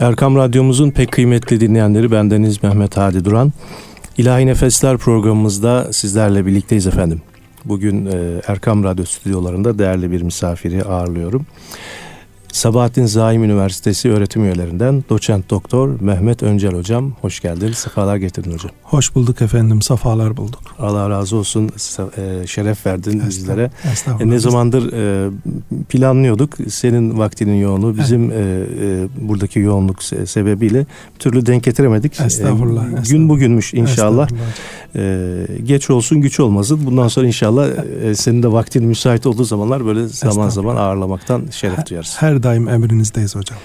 Erkam Radyomuzun pek kıymetli dinleyenleri bendeniz Mehmet Hadi Duran. İlahi Nefesler programımızda sizlerle birlikteyiz efendim. Bugün e, Erkam Radyo stüdyolarında değerli bir misafiri ağırlıyorum. Sabahattin Zaim Üniversitesi öğretim üyelerinden doçent doktor Mehmet Öncel hocam. Hoş geldin, sefalar getirdin hocam. Hoş bulduk efendim, safalar bulduk. Allah razı olsun, e, şeref verdin bizlere. E, ne zamandır e, planlıyorduk, senin vaktinin yoğunluğu, bizim evet. buradaki yoğunluk sebebiyle bir türlü denk getiremedik. Estağfurullah. estağfurullah. Gün bugünmüş inşallah. Geç olsun güç olmasın. Bundan sonra inşallah senin de vaktin müsait olduğu zamanlar böyle zaman zaman ağırlamaktan şeref duyarız. Her daim emrinizdeyiz hocam.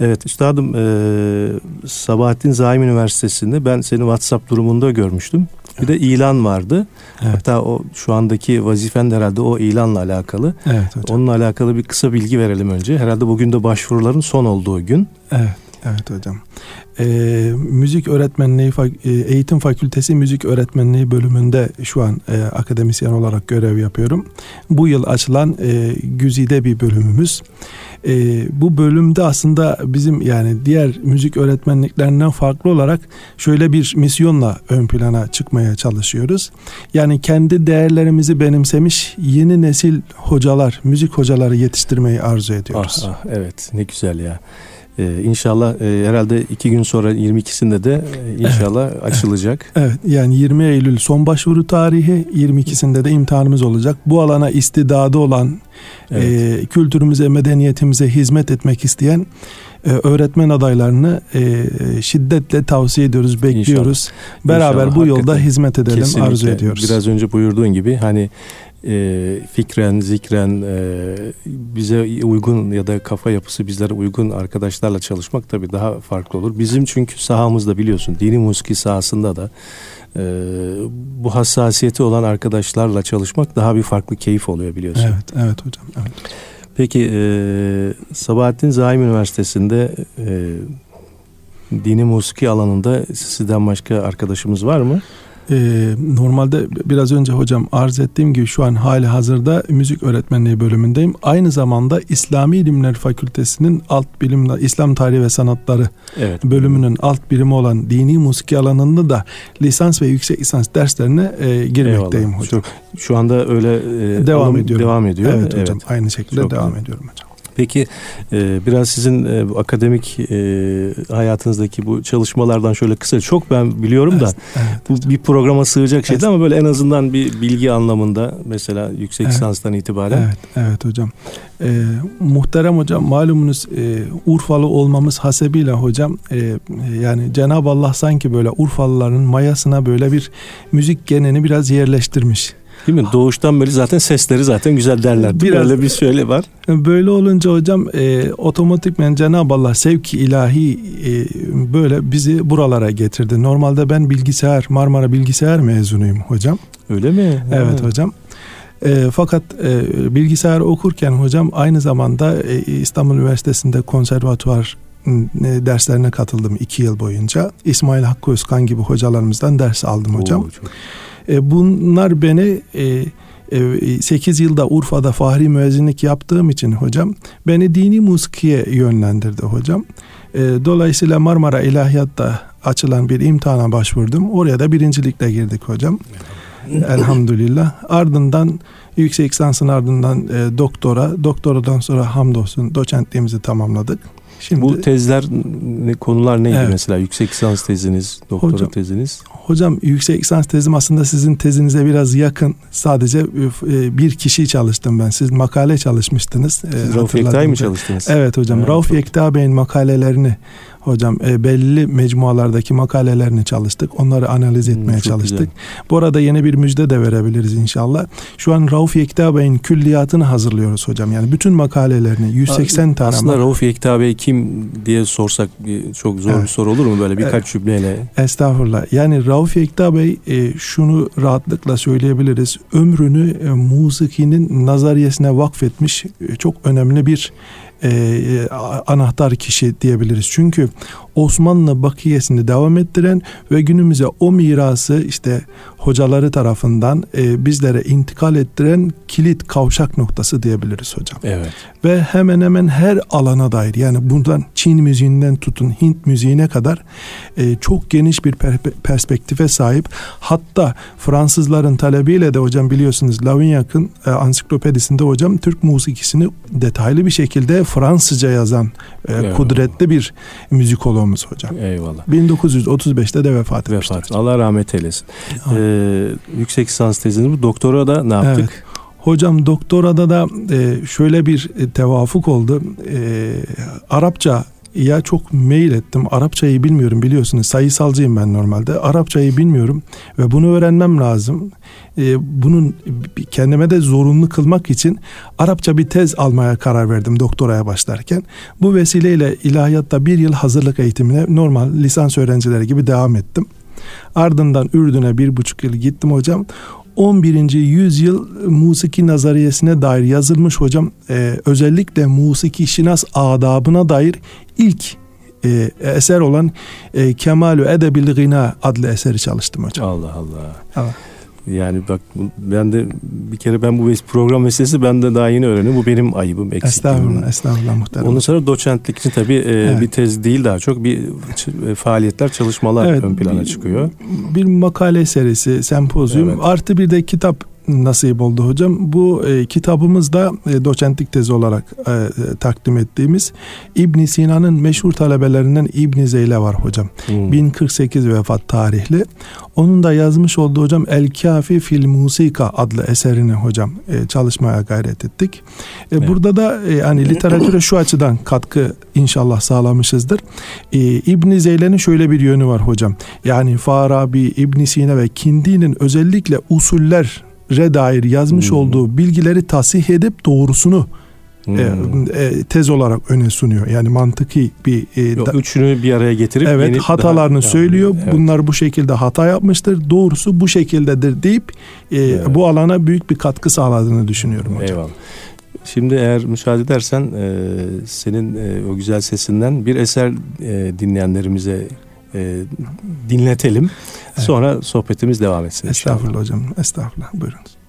Evet üstadım e, Sabahattin Zaim Üniversitesi'nde ben seni WhatsApp durumunda görmüştüm. Bir de ilan vardı. Evet. Hatta o şu andaki vazifen de herhalde o ilanla alakalı. Evet hocam. Onunla alakalı bir kısa bilgi verelim önce. Herhalde bugün de başvuruların son olduğu gün. Evet. Evet hocam. Ee, müzik öğretmenliği eğitim fakültesi müzik öğretmenliği bölümünde şu an e, akademisyen olarak görev yapıyorum. Bu yıl açılan e, güzide bir bölümümüz. E, bu bölümde aslında bizim yani diğer müzik öğretmenliklerinden farklı olarak şöyle bir misyonla ön plana çıkmaya çalışıyoruz. Yani kendi değerlerimizi benimsemiş yeni nesil hocalar, müzik hocaları yetiştirmeyi arzu ediyoruz. Ah, ah evet ne güzel ya. Ee, inşallah e, herhalde iki gün sonra 22'sinde de e, inşallah evet, açılacak. Evet yani 20 Eylül son başvuru tarihi 22'sinde de imtihanımız olacak. Bu alana istidadı olan evet. e, kültürümüze medeniyetimize hizmet etmek isteyen e, öğretmen adaylarını e, şiddetle tavsiye ediyoruz, bekliyoruz. İnşallah. Beraber İnşallah, bu yolda hizmet edelim kesinlikle. arzu ediyoruz. Biraz önce buyurduğun gibi hani e, fikren, zikren e, bize uygun ya da kafa yapısı bizlere uygun arkadaşlarla çalışmak tabii daha farklı olur. Bizim çünkü sahamızda biliyorsun dini musiki sahasında da e, bu hassasiyeti olan arkadaşlarla çalışmak daha bir farklı keyif oluyor biliyorsun. Evet, evet hocam. Evet. Peki e, Sabahattin Zaim Üniversitesi'nde e, dini musiki alanında sizden başka arkadaşımız var mı? Ee, normalde biraz önce hocam arz ettiğim gibi şu an hali hazırda müzik öğretmenliği bölümündeyim. Aynı zamanda İslami İlimler Fakültesi'nin alt bilimler İslam Tarihi ve Sanatları evet. bölümünün alt birimi olan dini musiki alanında da lisans ve yüksek lisans derslerine e, girmekteyim Eyvallah. hocam. Şu, şu anda öyle e, devam ediyor. Devam ediyor. Evet hocam evet. aynı şekilde Çok devam ediyorum hocam. Peki e, biraz sizin e, akademik e, hayatınızdaki bu çalışmalardan şöyle kısa çok ben biliyorum da evet, bu bir programa sığacak şeydi ama böyle en azından bir bilgi anlamında mesela yüksek evet. lisanstan itibaren. Evet, evet hocam. E, muhterem hocam malumunuz e, Urfalı olmamız hasebiyle hocam e, yani Cenab-ı Allah sanki böyle Urfalıların mayasına böyle bir müzik genini biraz yerleştirmiş. Değil mi? Doğuştan beri zaten sesleri zaten güzel derler. Biraz öyle bir söyle var. Böyle olunca hocam e, otomatikmen Cenab-ı Allah sevki ilahi e, böyle bizi buralara getirdi. Normalde ben bilgisayar Marmara bilgisayar mezunuyum hocam. Öyle mi? Evet ha. hocam. E, fakat e, bilgisayar okurken hocam aynı zamanda e, İstanbul Üniversitesi'nde konservatuvar derslerine katıldım iki yıl boyunca. İsmail Hakkı Özkan gibi hocalarımızdan ders aldım hocam. Oo, çok e, bunlar beni e, 8 e, yılda Urfa'da fahri müezzinlik yaptığım için hocam beni dini musikiye yönlendirdi hocam. E, dolayısıyla Marmara İlahiyat'ta açılan bir imtihana başvurdum. Oraya da birincilikle girdik hocam. Elhamdülillah. Ardından yüksek lisansın ardından doktora, doktoradan sonra hamdolsun doçentliğimizi tamamladık. Şimdi, Bu tezler ne, konular neydi evet. mesela? Yüksek lisans teziniz, doktora hocam, teziniz? Hocam yüksek lisans tezim aslında sizin tezinize biraz yakın. Sadece e, bir kişi çalıştım ben. Siz makale çalışmıştınız. Siz Rauf Yekta'yı mı çalıştınız? Evet hocam. Evet, Rauf Yekta Bey'in makalelerini hocam e, belli mecmualardaki makalelerini çalıştık. Onları analiz hmm, etmeye hmm, çalıştık. Güzel. Bu arada yeni bir müjde de verebiliriz inşallah. Şu an Rauf Yekta Bey'in külliyatını hazırlıyoruz hocam. Yani bütün makalelerini 180 tane. Aslında Rauf Yekta Bey kim diye sorsak çok zor evet. bir soru olur mu böyle birkaç evet. cümleyle? Estağfurullah. Yani Rauf Yekta Bey e, şunu rahatlıkla söyleyebiliriz. Ömrünü e, musikinin nazariyesine vakfetmiş e, çok önemli bir e, anahtar kişi diyebiliriz. Çünkü Osmanlı bakiyesini devam ettiren ve günümüze o mirası işte hocaları tarafından e, bizlere intikal ettiren kilit kavşak noktası diyebiliriz hocam. Evet. Ve hemen hemen her alana dair yani bundan Çin müziğinden tutun Hint müziğine kadar e, çok geniş bir per- perspektife sahip. Hatta Fransızların talebiyle de hocam biliyorsunuz Lavignac'ın e, ansiklopedisinde hocam Türk musikisini detaylı bir şekilde Fransızca yazan e, kudretli bir müzikologumuz hocam. Eyvallah. 1935'te de vefat etmiştir. Vefat. Allah rahmet eylesin. Ee, yüksek lisans teziniz bu. Doktora da ne yaptık? Evet. Hocam doktorada da e, şöyle bir e, tevafuk oldu. E, Arapça ya çok mail ettim. Arapçayı bilmiyorum biliyorsunuz. Sayısalcıyım ben normalde. Arapçayı bilmiyorum ve bunu öğrenmem lazım. Ee, bunun kendime de zorunlu kılmak için Arapça bir tez almaya karar verdim doktoraya başlarken. Bu vesileyle ilahiyatta bir yıl hazırlık eğitimine normal lisans öğrencileri gibi devam ettim. Ardından Ürdün'e bir buçuk yıl gittim hocam. 11. yüzyıl musiki nazariyesine dair yazılmış hocam e, özellikle musiki şinas adabına dair ilk e, eser olan e, Kemalü Edebil Gina adlı eseri çalıştım hocam. Allah Allah. Evet. Yani bak ben de bir kere ben bu program meselesi ben de daha yeni öğreniyorum. Bu benim ayıbım, eksikliğim. Estağfurullah, estağfurullah muhtemelen. Ondan sonra doçentlik için tabii e, evet. bir tez değil daha çok bir e, faaliyetler, çalışmalar evet, ön plana çıkıyor. Bir makale serisi, sempozyum evet. artı bir de kitap nasip oldu hocam. Bu e, kitabımızda e, doçentlik tezi olarak e, e, takdim ettiğimiz İbn Sina'nın meşhur talebelerinden İbn Zeyle var hocam. Hmm. 1048 vefat tarihli. Onun da yazmış olduğu hocam El Kafi fil Musika adlı eserini hocam e, çalışmaya gayret ettik. E, evet. Burada da e, hani literatüre şu açıdan katkı inşallah sağlamışızdır. E, İbn Zeyle'nin şöyle bir yönü var hocam. Yani Farabi, İbn Sina ve Kindi'nin özellikle usuller re dair yazmış hmm. olduğu bilgileri tasih edip doğrusunu hmm. e, e, tez olarak öne sunuyor. Yani mantıki bir e, Yok, da, üçünü bir araya getirip evet hatalarını daha, söylüyor. Yani, evet. Bunlar bu şekilde hata yapmıştır. Doğrusu bu şekildedir deyip e, evet. bu alana büyük bir katkı sağladığını düşünüyorum hocam. Eyvallah. Şimdi eğer müsaade edersen e, senin e, o güzel sesinden bir eser e, dinleyenlerimize e, dinletelim. Evet. Sonra sohbetimiz devam etsin. Estağfurullah hocam. Estağfurullah. Buyurunuz.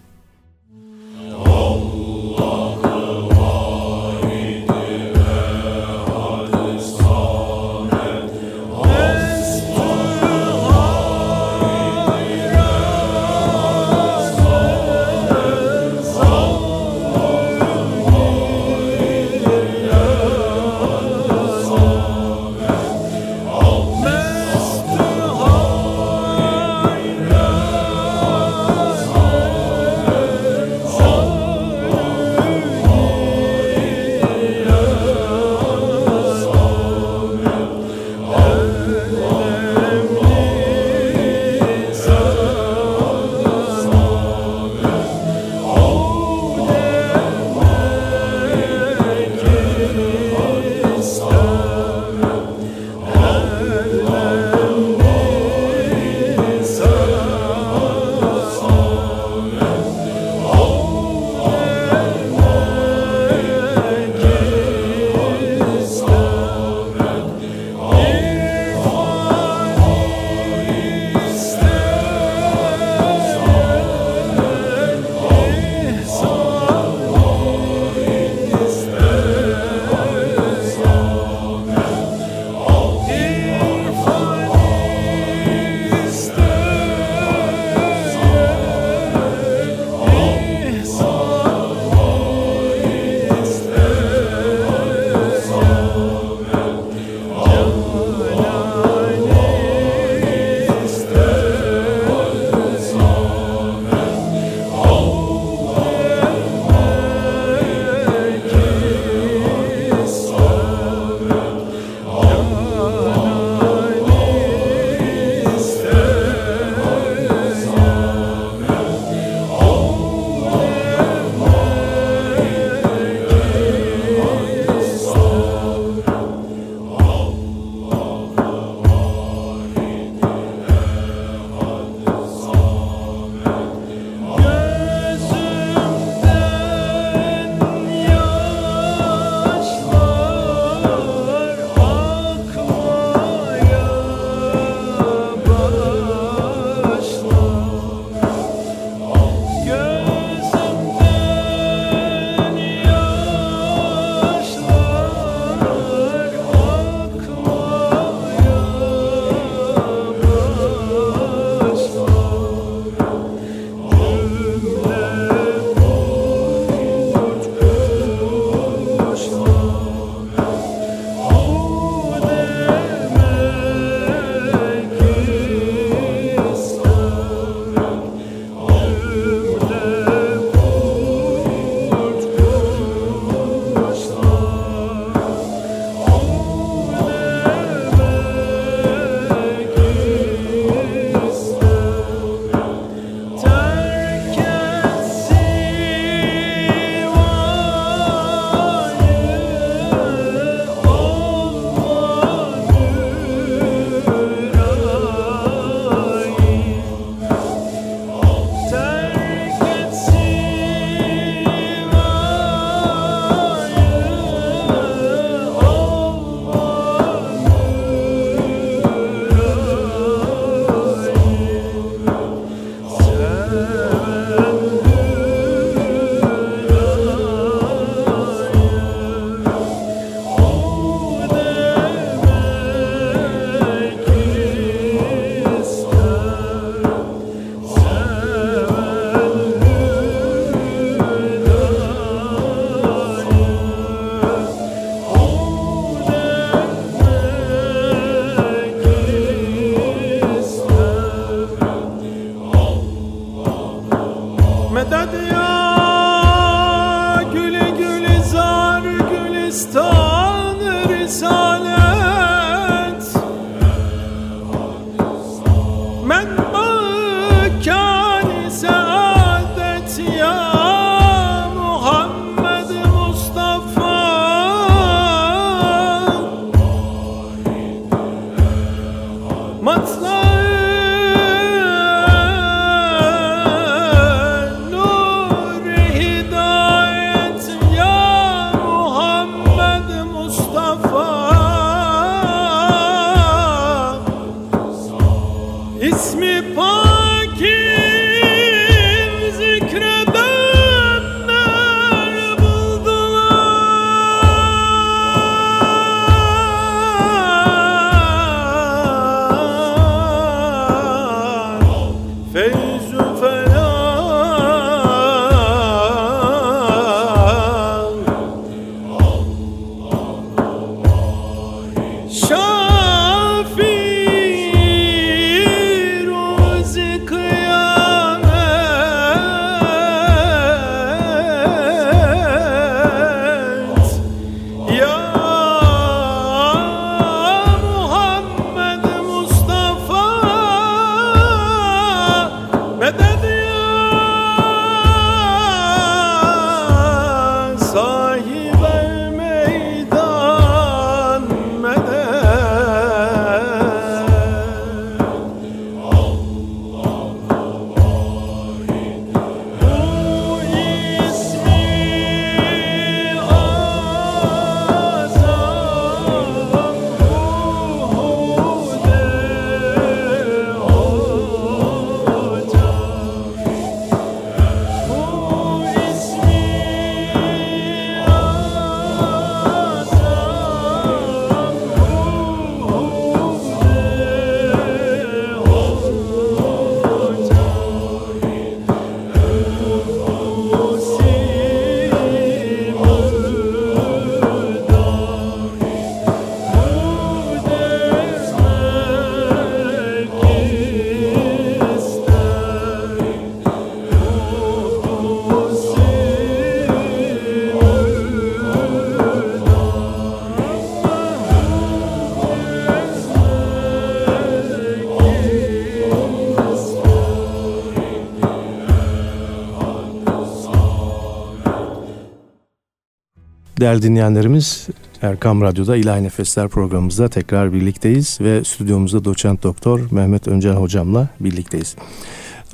Değerli dinleyenlerimiz Erkam Radyo'da İlahi Nefesler programımızda tekrar birlikteyiz ve stüdyomuzda doçent doktor Mehmet Öncel hocamla birlikteyiz.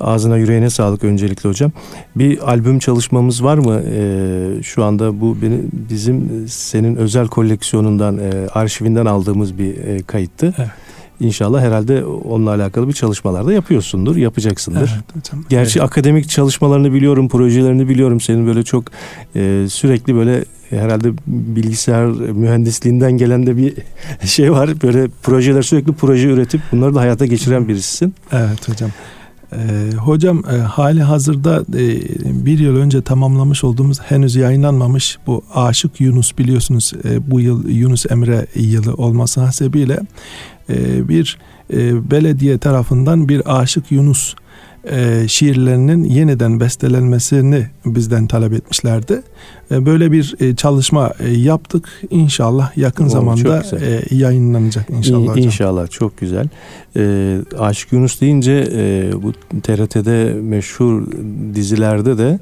Ağzına yüreğine sağlık öncelikle hocam. Bir albüm çalışmamız var mı? Ee, şu anda bu benim, bizim senin özel koleksiyonundan, e, arşivinden aldığımız bir e, kayıttı. Evet. İnşallah herhalde onunla alakalı bir çalışmalar da yapıyorsundur, yapacaksındır. Evet hocam. Gerçi evet. akademik çalışmalarını biliyorum, projelerini biliyorum. Senin böyle çok e, sürekli böyle herhalde bilgisayar mühendisliğinden gelen de bir şey var. Böyle projeler sürekli proje üretip bunları da hayata geçiren birisisin. Evet hocam. Ee, hocam e, hali hazırda e, bir yıl önce tamamlamış olduğumuz henüz yayınlanmamış bu Aşık Yunus biliyorsunuz e, bu yıl Yunus Emre yılı olması hasebiyle e, bir e, belediye tarafından bir Aşık Yunus e, şiirlerinin yeniden bestelenmesini bizden talep etmişlerdi. E, böyle bir e, çalışma e, yaptık. İnşallah yakın Oo, zamanda e, yayınlanacak inşallah hocam. İnşallah çok güzel. E, Aşık Yunus deyince e, bu TRT'de meşhur dizilerde de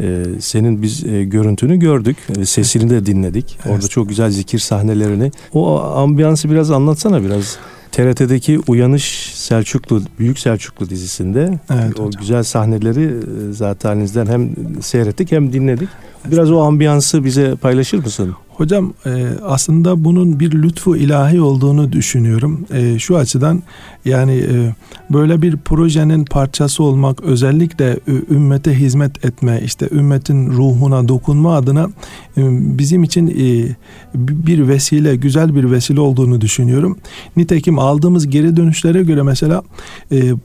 e, senin biz e, görüntünü gördük. E, sesini de dinledik. Evet. Orada çok güzel zikir sahnelerini. O ambiyansı biraz anlatsana biraz. TRT'deki Uyanış Selçuklu, Büyük Selçuklu dizisinde evet, o hocam. güzel sahneleri e, zaten hem seyrettik hem dinledik. Biraz o ambiyansı bize paylaşır mısın? Hocam e, aslında bunun bir lütfu ilahi olduğunu düşünüyorum. E, şu açıdan yani e, böyle bir projenin parçası olmak özellikle ümmete hizmet etme işte ümmetin ruhuna dokunma adına bizim için bir vesile güzel bir vesile olduğunu düşünüyorum. Nitekim aldığımız geri dönüşlere göre mesela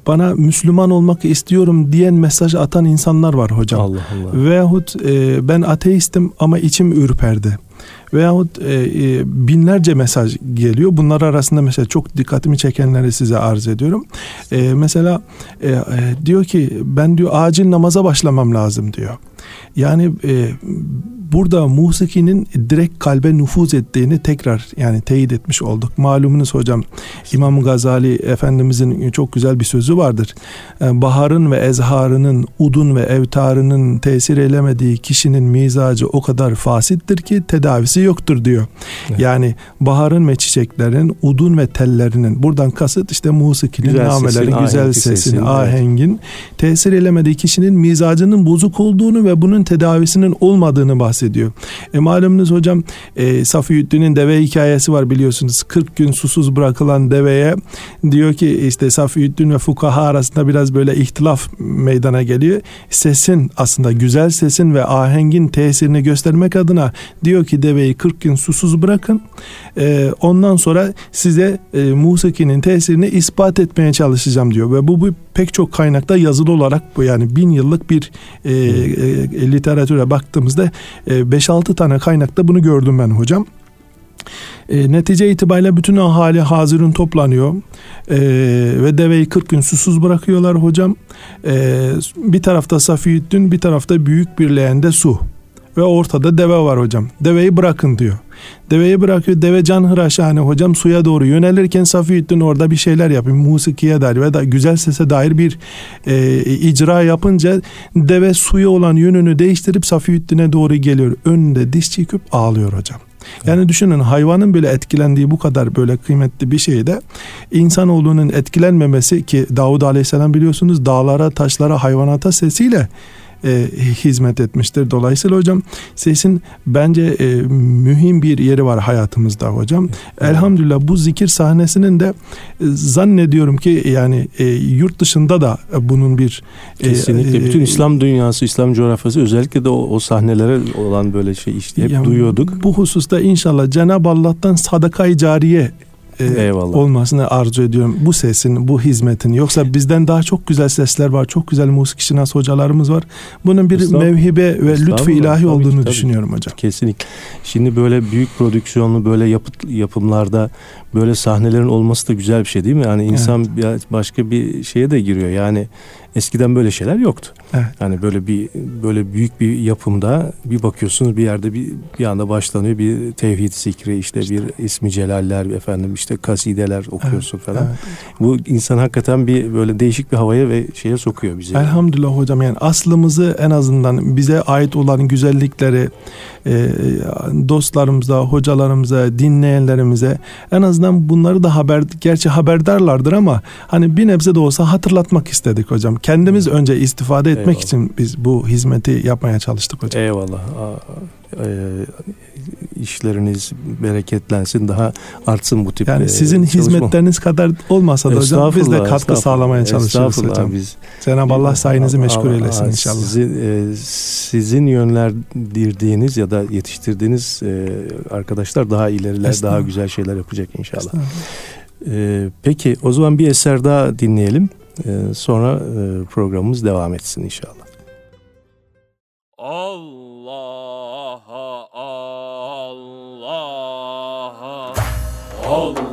bana Müslüman olmak istiyorum diyen mesaj atan insanlar var hocam. Allah Allah. Veyahut ben ateistim ama içim ürperdi veyahut e, e, binlerce mesaj geliyor. Bunlar arasında mesela çok dikkatimi çekenleri size arz ediyorum. E, mesela e, e, diyor ki ben diyor acil namaza başlamam lazım diyor. Yani e, burada musikinin direkt kalbe nüfuz ettiğini tekrar yani teyit etmiş olduk. Malumunuz hocam İmam Gazali Efendimizin çok güzel bir sözü vardır. Ee, baharın ve ezharının, udun ve evtarının tesir eylemediği kişinin mizacı o kadar fasittir ki tedavisi yoktur diyor. Evet. Yani baharın ve çiçeklerin, udun ve tellerinin buradan kasıt işte musikinin, güzel namelerin, sesin, güzel sesin, sesin ahengin evet. tesir eylemediği kişinin mizacının bozuk olduğunu ve bunun tedavisinin olmadığını bahsediyor. E malumunuz hocam e, Safiyüddin'in deve hikayesi var biliyorsunuz. 40 gün susuz bırakılan deveye diyor ki işte Safiyüddin ve fukaha arasında biraz böyle ihtilaf meydana geliyor. Sesin aslında güzel sesin ve ahengin tesirini göstermek adına diyor ki deveyi 40 gün susuz bırakın. E, ondan sonra size e, musikinin tesirini ispat etmeye çalışacağım diyor ve bu, bu pek çok kaynakta yazılı olarak bu yani bin yıllık bir e, e, literatüre baktığımızda e, 5-6 tane kaynakta bunu gördüm ben hocam. E, netice itibariyle bütün ahali hazırın toplanıyor e, ve deveyi 40 gün susuz bırakıyorlar hocam. E, bir tarafta Safiyüddin bir tarafta büyük bir leğende su ve ortada deve var hocam. Deveyi bırakın diyor. Deveyi bırakıyor. Deve can hıraşhane hocam suya doğru yönelirken Safiyüddin orada bir şeyler yapıyor. Musikiye dair ve da güzel sese dair bir e, icra yapınca deve suya olan yönünü değiştirip Safiyüddin'e doğru geliyor. Önünde diş çekip ağlıyor hocam. Yani düşünün hayvanın bile etkilendiği bu kadar böyle kıymetli bir şeyde insanoğlunun etkilenmemesi ki Davud Aleyhisselam biliyorsunuz dağlara, taşlara, hayvanata sesiyle e, hizmet etmiştir. Dolayısıyla hocam sesin bence e, mühim bir yeri var hayatımızda hocam. Elhamdülillah bu zikir sahnesinin de e, zannediyorum ki yani e, yurt dışında da bunun bir e, kesinlikle e, bütün İslam dünyası, İslam coğrafyası özellikle de o, o sahnelere olan böyle şey işte hep yani duyuyorduk. Bu hususta inşallah Cenab-ı Allah'tan sadaka-i cariye e, Eyvallah. olmasını arzu ediyorum. Bu sesin, bu hizmetin. Yoksa bizden daha çok güzel sesler var. Çok güzel musikçi nas hocalarımız var. Bunun bir mevhibe ve lütfu ilahi olduğunu tabii, düşünüyorum hocam. Kesinlikle. Şimdi böyle büyük prodüksiyonlu böyle yapıt, yapımlarda böyle sahnelerin olması da güzel bir şey değil mi? Yani insan evet. başka bir şeye de giriyor. Yani eskiden böyle şeyler yoktu. Evet. Yani böyle bir böyle büyük bir yapımda bir bakıyorsunuz bir yerde bir bir anda başlanıyor bir tevhid zikri işte, işte. bir ismi celaller efendim işte kasideler okuyorsun evet. falan. Evet. Bu insan hakikaten bir böyle değişik bir havaya ve şeye sokuyor bizi. Elhamdülillah hocam yani aslımızı en azından bize ait olan güzellikleri dostlarımıza, hocalarımıza, dinleyenlerimize en azından bunları da haber gerçi haberdarlardır ama hani bir nebze de olsa hatırlatmak istedik hocam. Kendimiz önce istifade etmek Eyvallah. için biz bu hizmeti yapmaya çalıştık hocam. Eyvallah. E, işleriniz bereketlensin daha artsın bu tip yani sizin e, hizmetleriniz kadar olmasa da hocam biz de katkı sağlamaya çalışıyoruz hocam. Biz, Cenab-ı Allah sayenizi meşgul eylesin inşallah. Sizin, e, sizin yönlendirdiğiniz ya da yetiştirdiğiniz e, arkadaşlar daha ileriler daha güzel şeyler yapacak inşallah. E, peki o zaman bir eser daha dinleyelim. E, sonra e, programımız devam etsin inşallah. Allah Allah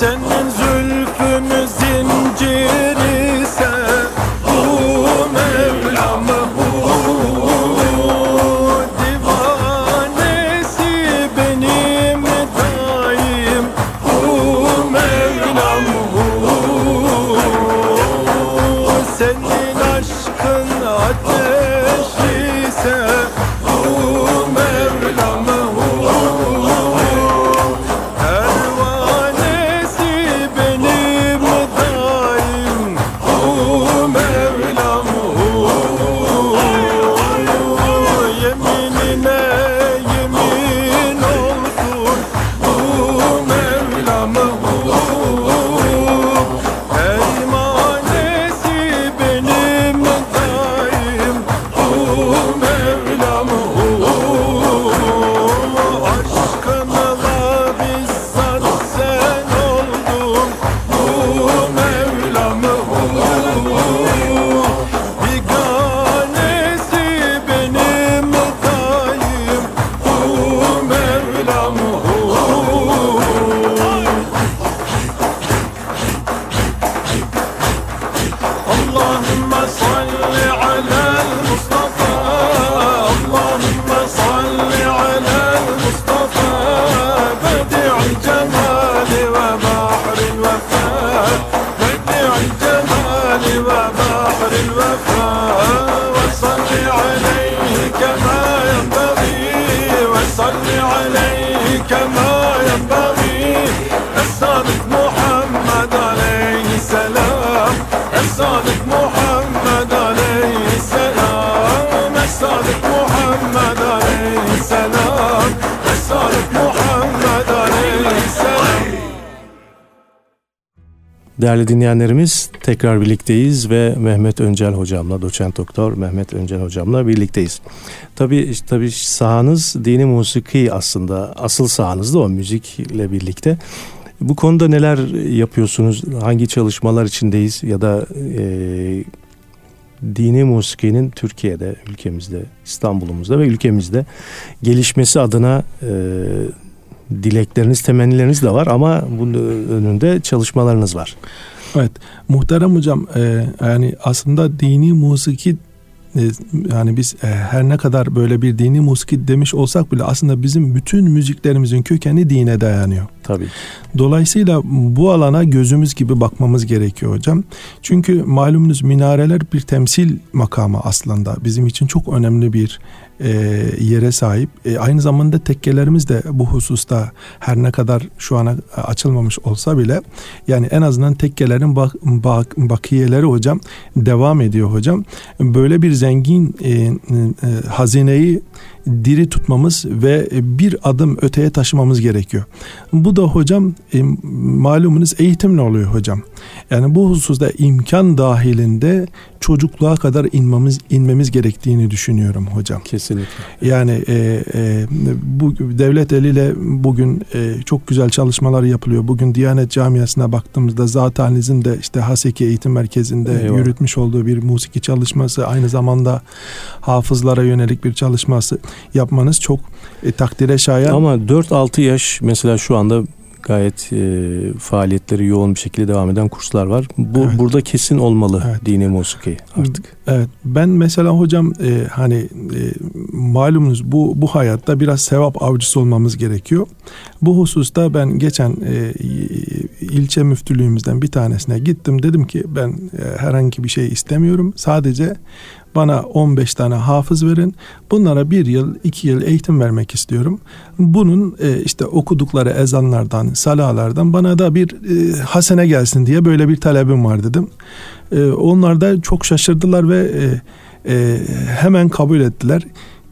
Senin zülfünün zinciri sen heart. Değerli dinleyenlerimiz tekrar birlikteyiz ve Mehmet Öncel hocamla, doçent doktor Mehmet Öncel hocamla birlikteyiz. Tabii tabii sahanız dini musiki aslında asıl sahanız da o müzikle birlikte. Bu konuda neler yapıyorsunuz? Hangi çalışmalar içindeyiz ya da e, dini musikinin Türkiye'de, ülkemizde, İstanbul'umuzda ve ülkemizde gelişmesi adına e, dilekleriniz, temennileriniz de var ama bunun önünde çalışmalarınız var. Evet, muhterem hocam e, yani aslında dini musiki yani biz e, her ne kadar böyle bir dini musiki demiş olsak bile aslında bizim bütün müziklerimizin kökeni dine dayanıyor. Tabii. Dolayısıyla bu alana gözümüz gibi bakmamız gerekiyor hocam. Çünkü malumunuz minareler bir temsil makamı aslında. Bizim için çok önemli bir e, yere sahip. E, aynı zamanda tekkelerimiz de bu hususta her ne kadar şu ana açılmamış olsa bile yani en azından tekkelerin bak, bak, bakiyeleri hocam devam ediyor hocam. Böyle bir zengin e, e, hazineyi diri tutmamız ve bir adım öteye taşımamız gerekiyor. Bu da hocam e, malumunuz eğitimle oluyor hocam. Yani bu hususta imkan dahilinde çocukluğa kadar inmemiz inmemiz gerektiğini düşünüyorum hocam. Kesinlikle. Yani e, e, bu devlet eliyle bugün e, çok güzel çalışmalar yapılıyor. Bugün Diyanet Camiası'na baktığımızda Zataniz'in de işte Haseki Eğitim Merkezi'nde Eyvallah. yürütmüş olduğu bir musiki çalışması aynı zamanda hafızlara yönelik bir çalışması yapmanız çok e, takdire şayan. Ama 4-6 yaş mesela şu anda gayet e, faaliyetleri yoğun bir şekilde devam eden kurslar var. Bu evet. burada kesin olmalı evet. dini musiki artık. Evet. Ben mesela hocam e, hani e, malumunuz bu bu hayatta biraz sevap avcısı olmamız gerekiyor. Bu hususta ben geçen e, ilçe müftülüğümüzden bir tanesine gittim. Dedim ki ben e, herhangi bir şey istemiyorum. Sadece bana 15 tane hafız verin. Bunlara bir yıl, iki yıl eğitim vermek istiyorum. Bunun e, işte okudukları ezanlardan, salalardan bana da bir e, hasene gelsin diye böyle bir talebim var dedim. E, onlar da çok şaşırdılar ve e, e, hemen kabul ettiler.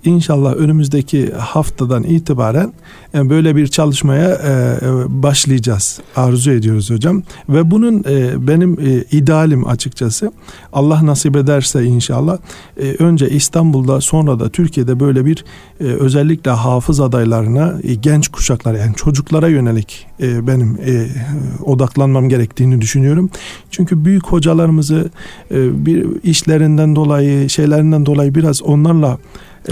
İnşallah önümüzdeki haftadan itibaren e, böyle bir çalışmaya e, e, başlayacağız. Arzu ediyoruz hocam. Ve bunun benim idealim açıkçası Allah nasip ederse inşallah önce İstanbul'da sonra da Türkiye'de böyle bir özellikle hafız adaylarına genç kuşaklar yani çocuklara yönelik benim odaklanmam gerektiğini düşünüyorum. Çünkü büyük hocalarımızı bir işlerinden dolayı şeylerinden dolayı biraz onlarla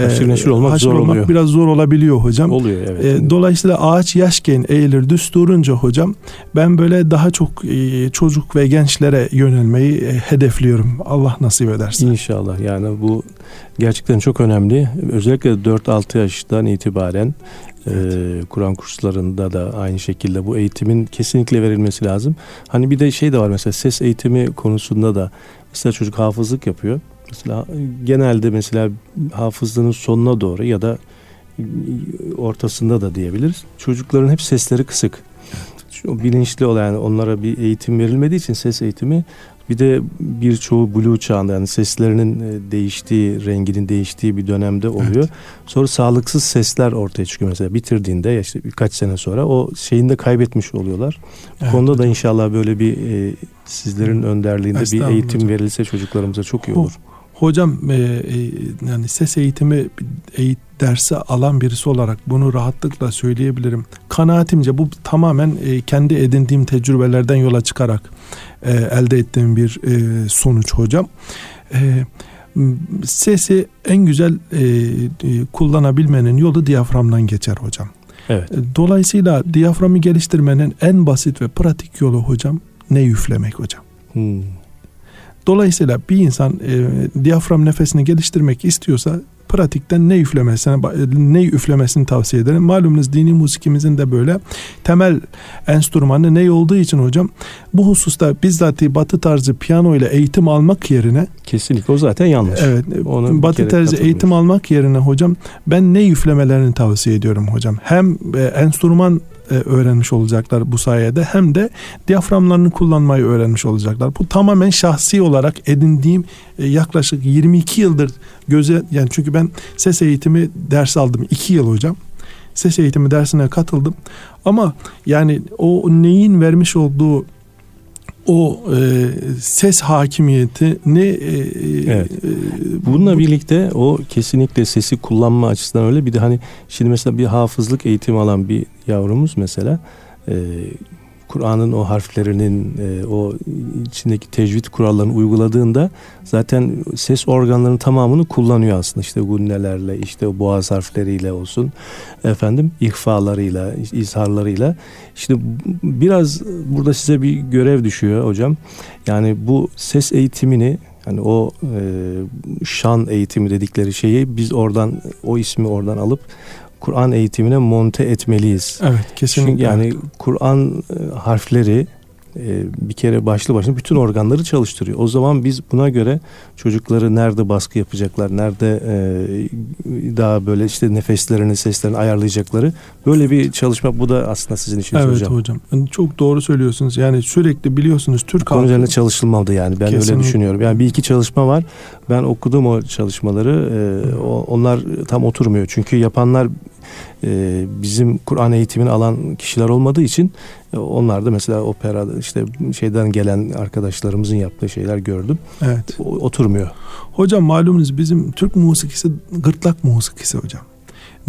Haşır neşir olmak haşır zor olmak oluyor. biraz zor olabiliyor hocam. Oluyor evet. E, dolayısıyla ağaç yaşken eğilir düz durunca hocam ben böyle daha çok e, çocuk ve gençlere yönelmeyi e, hedefliyorum. Allah nasip ederse. İnşallah yani bu gerçekten çok önemli. Özellikle 4-6 yaştan itibaren evet. e, Kur'an kurslarında da aynı şekilde bu eğitimin kesinlikle verilmesi lazım. Hani bir de şey de var mesela ses eğitimi konusunda da mesela çocuk hafızlık yapıyor. Mesela genelde mesela hafızlığının sonuna doğru ya da ortasında da diyebiliriz. Çocukların hep sesleri kısık. O bilinçli olan yani onlara bir eğitim verilmediği için ses eğitimi bir de birçoğu blue çağında yani seslerinin e, değiştiği, renginin değiştiği bir dönemde oluyor. Evet. Sonra sağlıksız sesler ortaya çıkıyor mesela bitirdiğinde işte birkaç sene sonra o şeyini de kaybetmiş oluyorlar. Evet. Bu konuda da inşallah böyle bir e, sizlerin önderliğinde bir eğitim verilse çocuklarımıza çok iyi olur. Oh. Hocam e, e, yani ses eğitimi eğit, dersi alan birisi olarak bunu rahatlıkla söyleyebilirim. Kanaatimce bu tamamen e, kendi edindiğim tecrübelerden yola çıkarak e, elde ettiğim bir e, sonuç hocam. E, sesi en güzel e, e, kullanabilmenin yolu diyaframdan geçer hocam. Evet. E, dolayısıyla diyaframı geliştirmenin en basit ve pratik yolu hocam ne üflemek hocam. Hmm. Dolayısıyla bir insan e, diyafram nefesini geliştirmek istiyorsa pratikten ne üflemesine ne üflemesini tavsiye ederim. Malumunuz dini musikimizin de böyle temel enstrümanı ne olduğu için hocam bu hususta bizzat batı tarzı piyano ile eğitim almak yerine kesinlikle o zaten yanlış. Evet. Onu batı tarzı eğitim almak yerine hocam ben ne üflemelerini tavsiye ediyorum hocam. Hem e, enstrüman e, öğrenmiş olacaklar bu sayede hem de diyaframlarını kullanmayı öğrenmiş olacaklar. Bu tamamen şahsi olarak edindiğim e, yaklaşık 22 yıldır göze yani çünkü ben ses eğitimi ders aldım 2 yıl hocam. Ses eğitimi dersine katıldım. Ama yani o neyin vermiş olduğu o e, ses hakimiyeti ne e, evet. e, bununla bu, birlikte o kesinlikle sesi kullanma açısından öyle bir de hani şimdi mesela bir hafızlık eğitimi alan bir yavrumuz mesela e, Kur'an'ın o harflerinin e, o içindeki tecvid kurallarını uyguladığında zaten ses organlarının tamamını kullanıyor aslında. İşte gunnelerle işte o boğaz harfleriyle olsun efendim ihfalarıyla izharlarıyla. İşte biraz burada size bir görev düşüyor hocam. Yani bu ses eğitimini Yani o e, şan eğitimi dedikleri şeyi biz oradan o ismi oradan alıp Kur'an eğitimine monte etmeliyiz. Evet kesinlikle. Çünkü yani Kur'an e, harfleri e, bir kere başlı başına bütün organları çalıştırıyor. O zaman biz buna göre çocukları nerede baskı yapacaklar, nerede e, daha böyle işte nefeslerini, seslerini ayarlayacakları böyle bir çalışma bu da aslında sizin için evet, hocam. hocam. Çok doğru söylüyorsunuz. Yani sürekli biliyorsunuz Türk Konu üzerine çalışılmadı yani ben Kesinlikle. öyle düşünüyorum. Yani bir iki çalışma var. Ben okudum o çalışmaları. E, onlar tam oturmuyor. Çünkü yapanlar e, bizim Kur'an eğitimini alan kişiler olmadığı için e, onlar da mesela opera işte şeyden gelen arkadaşlarımızın yaptığı şeyler gördüm. Evet. O, oturmuyor. Hocam malumunuz bizim Türk musikisi gırtlak musikisi hocam.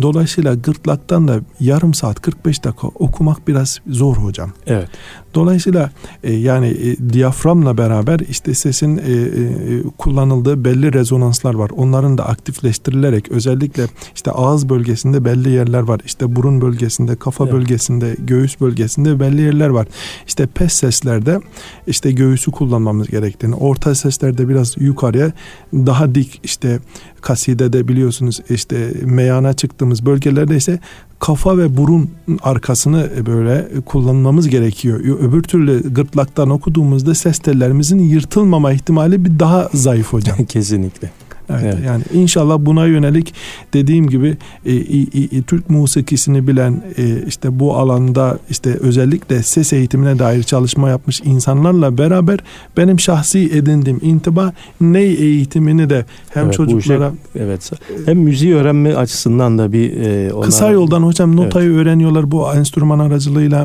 Dolayısıyla gırtlaktan da yarım saat 45 dakika okumak biraz zor hocam. Evet. Dolayısıyla e, yani e, diyaframla beraber işte sesin e, e, kullanıldığı belli rezonanslar var. Onların da aktifleştirilerek özellikle işte ağız bölgesinde belli yerler var. İşte burun bölgesinde, kafa Evet. bölgesinde, göğüs bölgesinde belli yerler var. İşte pes seslerde işte göğüsü kullanmamız gerektiğini, orta seslerde biraz yukarıya daha dik işte kasidede biliyorsunuz işte meyana çıktığımız bölgelerde ise kafa ve burun arkasını böyle kullanmamız gerekiyor. Öbür türlü gırtlaktan okuduğumuzda ses tellerimizin yırtılmama ihtimali bir daha zayıf hocam. Kesinlikle. Evet, Evet. Yani inşallah buna yönelik dediğim gibi e, e, e, Türk musikisini bilen e, işte bu alanda işte özellikle ses eğitimine dair çalışma yapmış insanlarla beraber benim şahsi edindiğim intiba ney eğitimini de hem Evet, çocuklara Evet. Hem müziği öğrenme açısından da bir e, ona- Kısa yoldan hocam notayı öğreniyorlar bu enstrüman aracılığıyla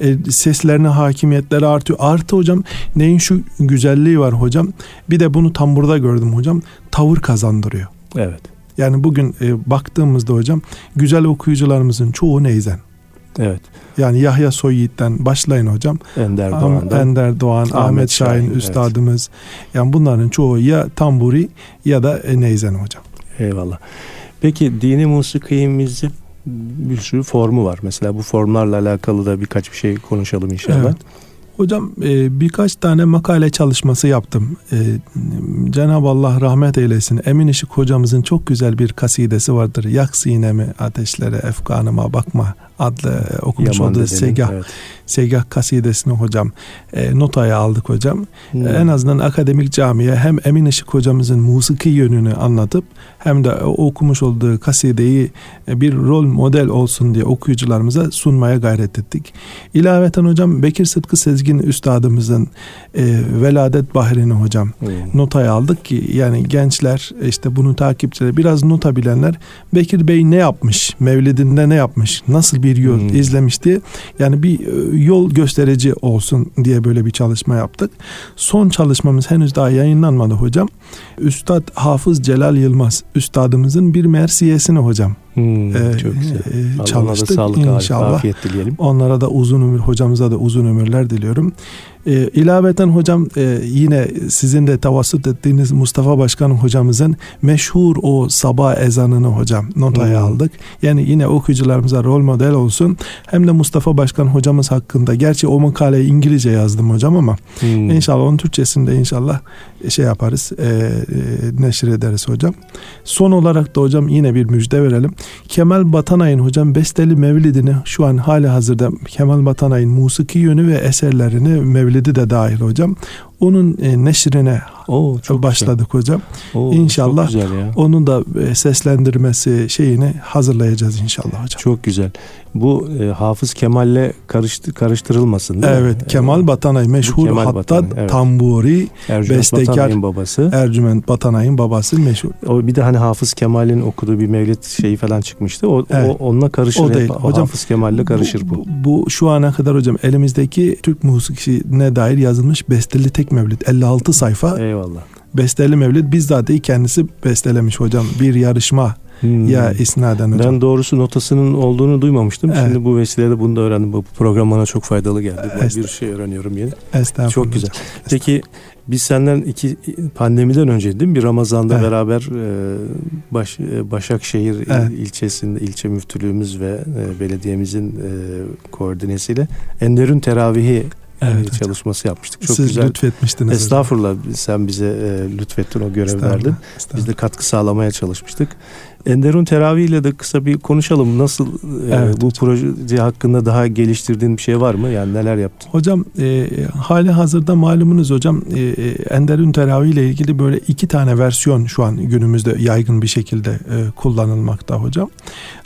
e, seslerine hakimiyetleri artıyor. Artı hocam neyin şu güzelliği var hocam. Bir de bunu tam burada gördüm hocam. Tavır kazandırıyor. Evet. Yani bugün e, baktığımızda hocam güzel okuyucularımızın çoğu neyzen. Evet. Yani Yahya Soyyiğit'ten başlayın hocam. Ender Doğan'dan. Ender Doğan, Ahmet, Ahmet Şahin, Şahin, evet. üstadımız. Yani bunların çoğu ya tamburi ya da e, neyzen hocam. Eyvallah. Peki dini musikimizin bir sürü formu var. Mesela bu formlarla alakalı da birkaç bir şey konuşalım inşallah. Evet. Hocam e, birkaç tane makale çalışması yaptım. E, Cenab-ı Allah rahmet eylesin. Emin Işık hocamızın çok güzel bir kasidesi vardır. Yak sinemi ateşlere efkanıma bakma adlı e, okumuş Yaman olduğu Segah, evet. Segah kasidesini hocam e, notaya aldık hocam. Hmm. En azından akademik camiye hem Emin Işık hocamızın musiki yönünü anlatıp hem de o okumuş olduğu kasideyi e, bir rol model olsun diye okuyucularımıza sunmaya gayret ettik. İlaveten hocam Bekir Sıtkı Sezgin üstadımızın e, Veladet Bahri'ni hocam Hmm. notaya aldık ki yani gençler işte bunu takipçileri biraz nota bilenler Bekir Bey ne yapmış Mevlidinde ne yapmış nasıl bir yol Hmm. izlemiş diye yani bir e, yol gösterici olsun diye böyle bir çalışma yaptık. Son çalışmamız henüz daha yayınlanmadı hocam. Üstad Hafız Celal Yılmaz üstadımızın bir mersiyesini hocam Hmm, e, çok güzel. e, çalıştık sağlık, inşallah. afiyet dileyelim. Onlara da uzun ömür, hocamıza da uzun ömürler diliyorum. Ee, ilaveten hocam e, yine sizin de tavassut ettiğiniz Mustafa Başkan hocamızın meşhur o sabah ezanını hocam notaya Hmm. aldık. Yani yine okuyucularımıza rol model olsun. Hem de Mustafa Başkan hocamız hakkında. Gerçi o makaleyi İngilizce yazdım hocam ama Hmm. İnşallah onun Türkçesinde inşallah şey yaparız, e, e, neşir ederiz hocam. Son olarak da hocam yine bir müjde verelim. Kemal Batanay'ın hocam Besteli Mevlidini şu an hali hazırda Kemal Batanay'ın musiki yönü ve eserlerini Mevlidi de dahil hocam. Onun e, neşrine Oo, çok başladık hocam. Güzel. Oo, İnşallah. Onun da e, seslendirmesi şeyini hazırlayacağız inşallah hocam. Çok güzel. Bu e, Hafız Kemal'le karıştı, karıştırılmasın değil mi? Evet Kemal Batanay meşhur Kemal hatta Batanay, evet. tamburi Ercüment bestekar- Batanay'ın babası. Ercüment Batanay'ın babası meşhur. O bir de hani Hafız Kemal'in okuduğu bir mevlid şeyi falan çıkmıştı. O, Evet. o onunla karışır. O hep. değil. Hocam, Hafız Kemal'le karışır bu. bu. Bu şu ana kadar hocam elimizdeki Türk musikisine dair yazılmış besteli tek mevlid 56 sayfa Eyvallah. besteli mevlid bizzat kendisi bestelemiş hocam bir yarışma Hmm. ya isnaden hocam. Ben doğrusu notasının olduğunu duymamıştım. Evet. Şimdi bu vesileyle bunu da öğrendim. Bu program bana çok faydalı geldi. Ben Estağfurullah. bir şey öğreniyorum yeni. Estağfurullah Çok güzel. hocam. Peki biz senden iki pandemiden önce değil mi? Bir Ramazan'da Evet. beraber e, Baş, e, Başakşehir Evet. ilçesinde ilçe müftülüğümüz ve e, belediyemizin e, koordinesiyle Enderun Teravihi evet, çalışması yapmıştık. Çok Siz güzel. lütfetmiştiniz. Estağfurullah hocam. sen bize e, lütfettin o görev verdin. Biz de katkı sağlamaya çalışmıştık. Enderun Teravih ile de kısa bir konuşalım. Nasıl e, evet, bu hocam. proje hakkında daha geliştirdiğin bir şey var mı? Yani neler yaptın? Hocam e, hali hazırda malumunuz hocam e, e Enderun Teravih ile ilgili böyle iki tane versiyon şu an günümüzde yaygın bir şekilde e, kullanılmakta hocam.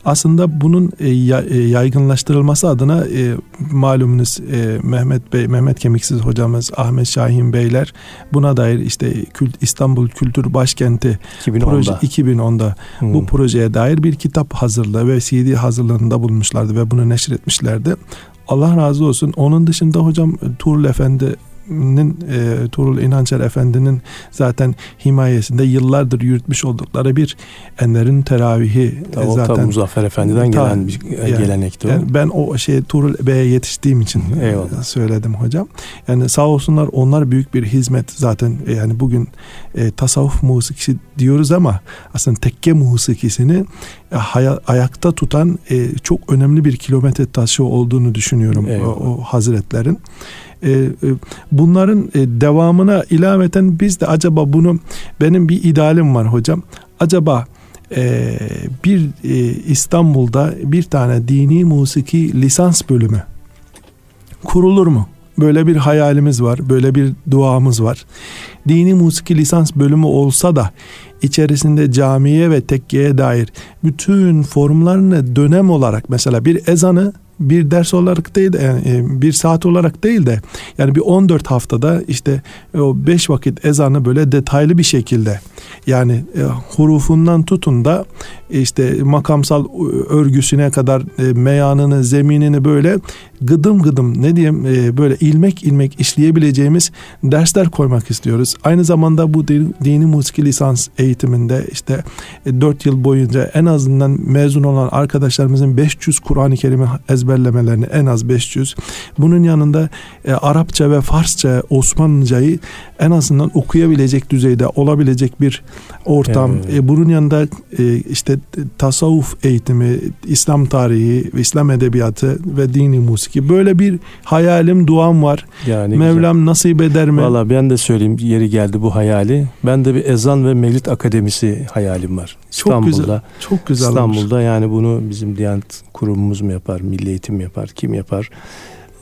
Aslında bunun e, e, yaygınlaştırılması adına e, malumunuz Mehmet Bey, Mehmet Kemiksiz hocamız, Ahmet Şahin Beyler buna dair işte İstanbul Kültür Başkenti 2010'da, proje, 2010'da hmm. bu projeye dair bir kitap hazırlığı ve CD hazırlığında bulunmuşlardı ve bunu neşir etmişlerdi. Allah razı olsun. Onun dışında hocam Tuğrul Efendi nin e, Tuğrul İnançer Efendi'nin zaten himayesinde yıllardır yürütmüş oldukları bir enlerin teravihi tabii, zaten. Tabii Muzaffer Efendi'den ta, gelen bir yani, gelenekti o. Yani ben o şey Tuğrul Bey'e yetiştiğim için Eyvallah. söyledim hocam. Yani sağ olsunlar onlar büyük bir hizmet zaten yani bugün e, tasavvuf musikisi diyoruz ama aslında tekke musikisini e, haya, ayakta tutan e, çok önemli bir kilometre taşı olduğunu düşünüyorum o, o hazretlerin. E, e, bunların e, devamına ilaveten biz de acaba bunu benim bir idealim var hocam. Acaba bir İstanbul'da bir tane dini musiki lisans bölümü kurulur mu? Böyle bir hayalimiz var, böyle bir duamız var. Dini musiki lisans bölümü olsa da içerisinde camiye ve tekkeye dair bütün formlarını dönem olarak mesela bir ezanı bir ders olarak değil de yani e, bir saat olarak değil de yani bir 14 haftada işte o 5 vakit ezanı böyle detaylı bir şekilde yani e, hurufundan tutun da işte makamsal örgüsüne kadar e, meyanını, zeminini böyle gıdım gıdım ne diyeyim e, böyle ilmek ilmek işleyebileceğimiz dersler koymak istiyoruz. Aynı zamanda bu dini musiki lisans eğitiminde işte 4 yıl boyunca en azından mezun olan arkadaşlarımızın 500 Kur'an-ı Kerim'i ezberlemelerini en az 500. Bunun yanında Arapça ve Farsça, Osmanlıcayı en azından okuyabilecek düzeyde olabilecek bir ortam. Evet. E, bunun yanında e, işte tasavvuf eğitimi, İslam tarihi, İslam edebiyatı ve dini musiki böyle bir hayalim, duam var. Yani Mevlam güzel. nasip eder mi? Valla ben de söyleyeyim yeri geldi bu hayali. Ben de bir ezan ve mevlid akademisi hayalim var. İstanbul'da. Çok güzel. Çok güzel. İstanbul'da olmuş. yani bunu bizim Diyanet kurumumuz mu yapar, Milli Eğitim yapar, kim yapar?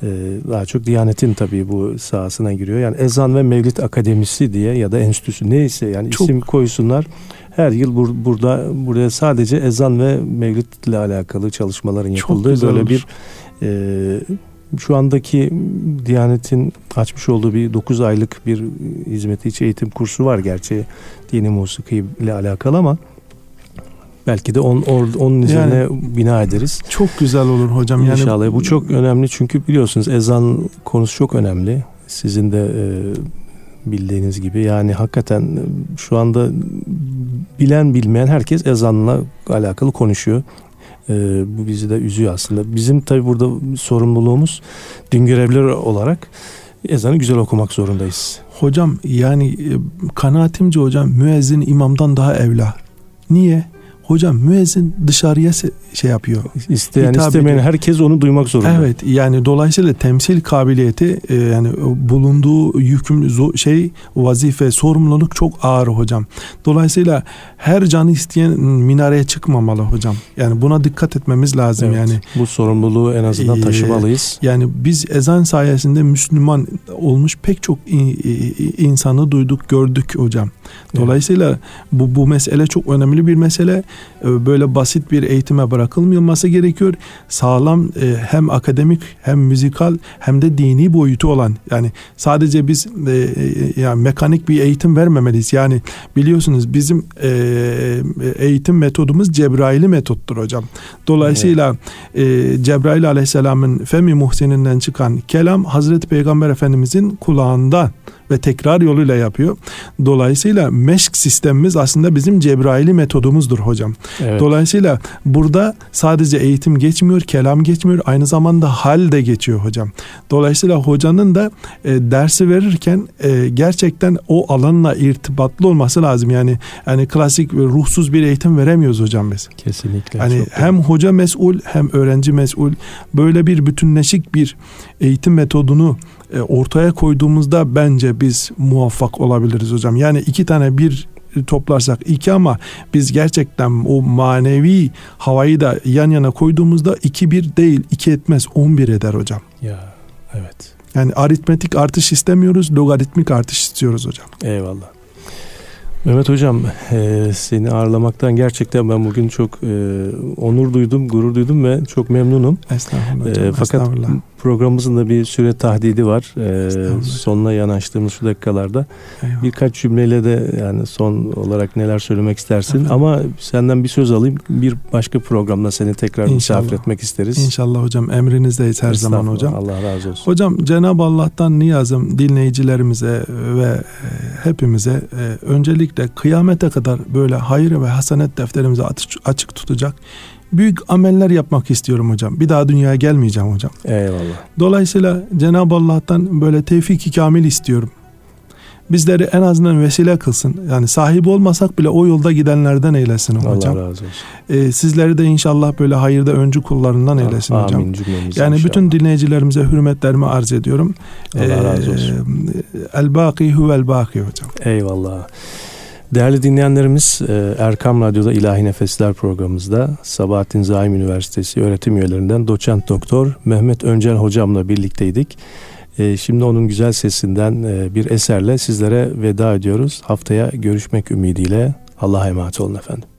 Ee, daha çok Diyanet'in tabii bu sahasına giriyor. Yani Ezan ve Mevlid Akademisi diye ya da enstitüsü neyse yani çok... isim koysunlar. Her yıl bur burada buraya sadece ezan ve mevlid ile alakalı çalışmaların yapıldığı böyle olur. bir e, şu andaki Diyanet'in açmış olduğu bir 9 aylık bir hizmeti içi eğitim kursu var gerçi dini musiki ile alakalı ama Belki de on, or, onun üzerine yani, bina ederiz. Çok güzel olur hocam. İnşallah. Yani, bu çok önemli çünkü biliyorsunuz ezan konusu çok önemli. Sizin de e, bildiğiniz gibi yani hakikaten şu anda bilen bilmeyen herkes ezanla alakalı konuşuyor. E, bu bizi de üzüyor aslında. Bizim tabi burada sorumluluğumuz din görevlileri olarak ezanı güzel okumak zorundayız. Hocam yani e, kanaatimce hocam müezzin imamdan daha evla. Niye? Hocam müezzin dışarıya şey yapıyor. İsteyen istemeyen ediyor. herkes onu duymak zorunda. Evet yani dolayısıyla temsil kabiliyeti e, yani bulunduğu yükümlü şey vazife sorumluluk çok ağır hocam. Dolayısıyla her canı isteyen minareye çıkmamalı hocam. Yani buna dikkat etmemiz lazım evet, yani. Bu sorumluluğu en azından e, taşımalıyız. Yani biz ezan sayesinde Müslüman olmuş pek çok insanı duyduk gördük hocam. Dolayısıyla evet. bu bu mesele çok önemli bir mesele. E, böyle basit bir eğitime bırakılmaması gerekiyor. Sağlam e, hem akademik hem müzikal hem de dini boyutu olan yani sadece biz e, yani mekanik bir eğitim vermemeliyiz. Yani biliyorsunuz bizim eğitim metodumuz Cebrail'i metottur hocam. Dolayısıyla evet. Cebrail aleyhisselamın Femi Muhsin'inden çıkan kelam Hazreti Peygamber Efendimizin kulağında ve tekrar yoluyla yapıyor. Dolayısıyla meşk sistemimiz aslında bizim Cebrail'i metodumuzdur hocam. Evet. Dolayısıyla burada sadece eğitim geçmiyor, kelam geçmiyor, aynı zamanda hal de geçiyor hocam. Dolayısıyla hocanın da e, dersi verirken e, gerçekten o alanla irtibatlı olması lazım. Yani yani klasik ve ruhsuz bir eğitim veremiyoruz hocam biz. Kesinlikle. Yani hem doğru. hoca mesul hem öğrenci mesul. Böyle bir bütünleşik bir eğitim metodunu e, ortaya koyduğumuzda bence biz muvaffak olabiliriz hocam. Yani iki tane bir toplarsak iki ama biz gerçekten o manevi havayı da yan yana koyduğumuzda iki bir değil iki etmez on bir eder hocam. Ya evet. Yani aritmetik artış istemiyoruz logaritmik artış istiyoruz hocam. Eyvallah. Mehmet Hocam e, seni ağırlamaktan gerçekten ben bugün çok e, onur duydum, gurur duydum ve çok memnunum. Estağfurullah hocam, e, fakat estağfurullah. Programımızın da bir süre tahdidi var. E, sonuna yanaştığımız şu dakikalarda. Eyvallah. Birkaç cümleyle de yani son olarak neler söylemek istersin. Efendim? Ama senden bir söz alayım. Bir başka programda seni tekrar İnşallah. misafir etmek isteriz. İnşallah hocam emrinizdeyiz her zaman hocam. Allah razı olsun. Hocam Cenab-ı Allah'tan niyazım dinleyicilerimize ve e, hepimize e, öncelik özellikle kıyamete kadar böyle hayır ve hasanet defterimizi açık tutacak büyük ameller yapmak istiyorum hocam. Bir daha dünyaya gelmeyeceğim hocam. Eyvallah. Dolayısıyla Cenab-ı Allah'tan böyle tevfik-i kamil istiyorum bizleri en azından vesile kılsın. Yani sahibi olmasak bile o yolda gidenlerden eylesin hocam. Allah razı olsun. Ee, sizleri de inşallah böyle hayırda öncü kullarından eylesin Amin, hocam. Yani inşallah. bütün dinleyicilerimize hürmetlerimi arz ediyorum. Allah ee, razı olsun. El baki huvel baki hocam. Eyvallah. Değerli dinleyenlerimiz e, Erkam Radyo'da İlahi Nefesler programımızda Sabahattin Zaim Üniversitesi öğretim üyelerinden doçent doktor Mehmet Öncel hocamla birlikteydik. E, şimdi onun güzel sesinden e, bir eserle sizlere veda ediyoruz. Haftaya görüşmek ümidiyle Allah'a emanet olun efendim.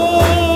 Oh.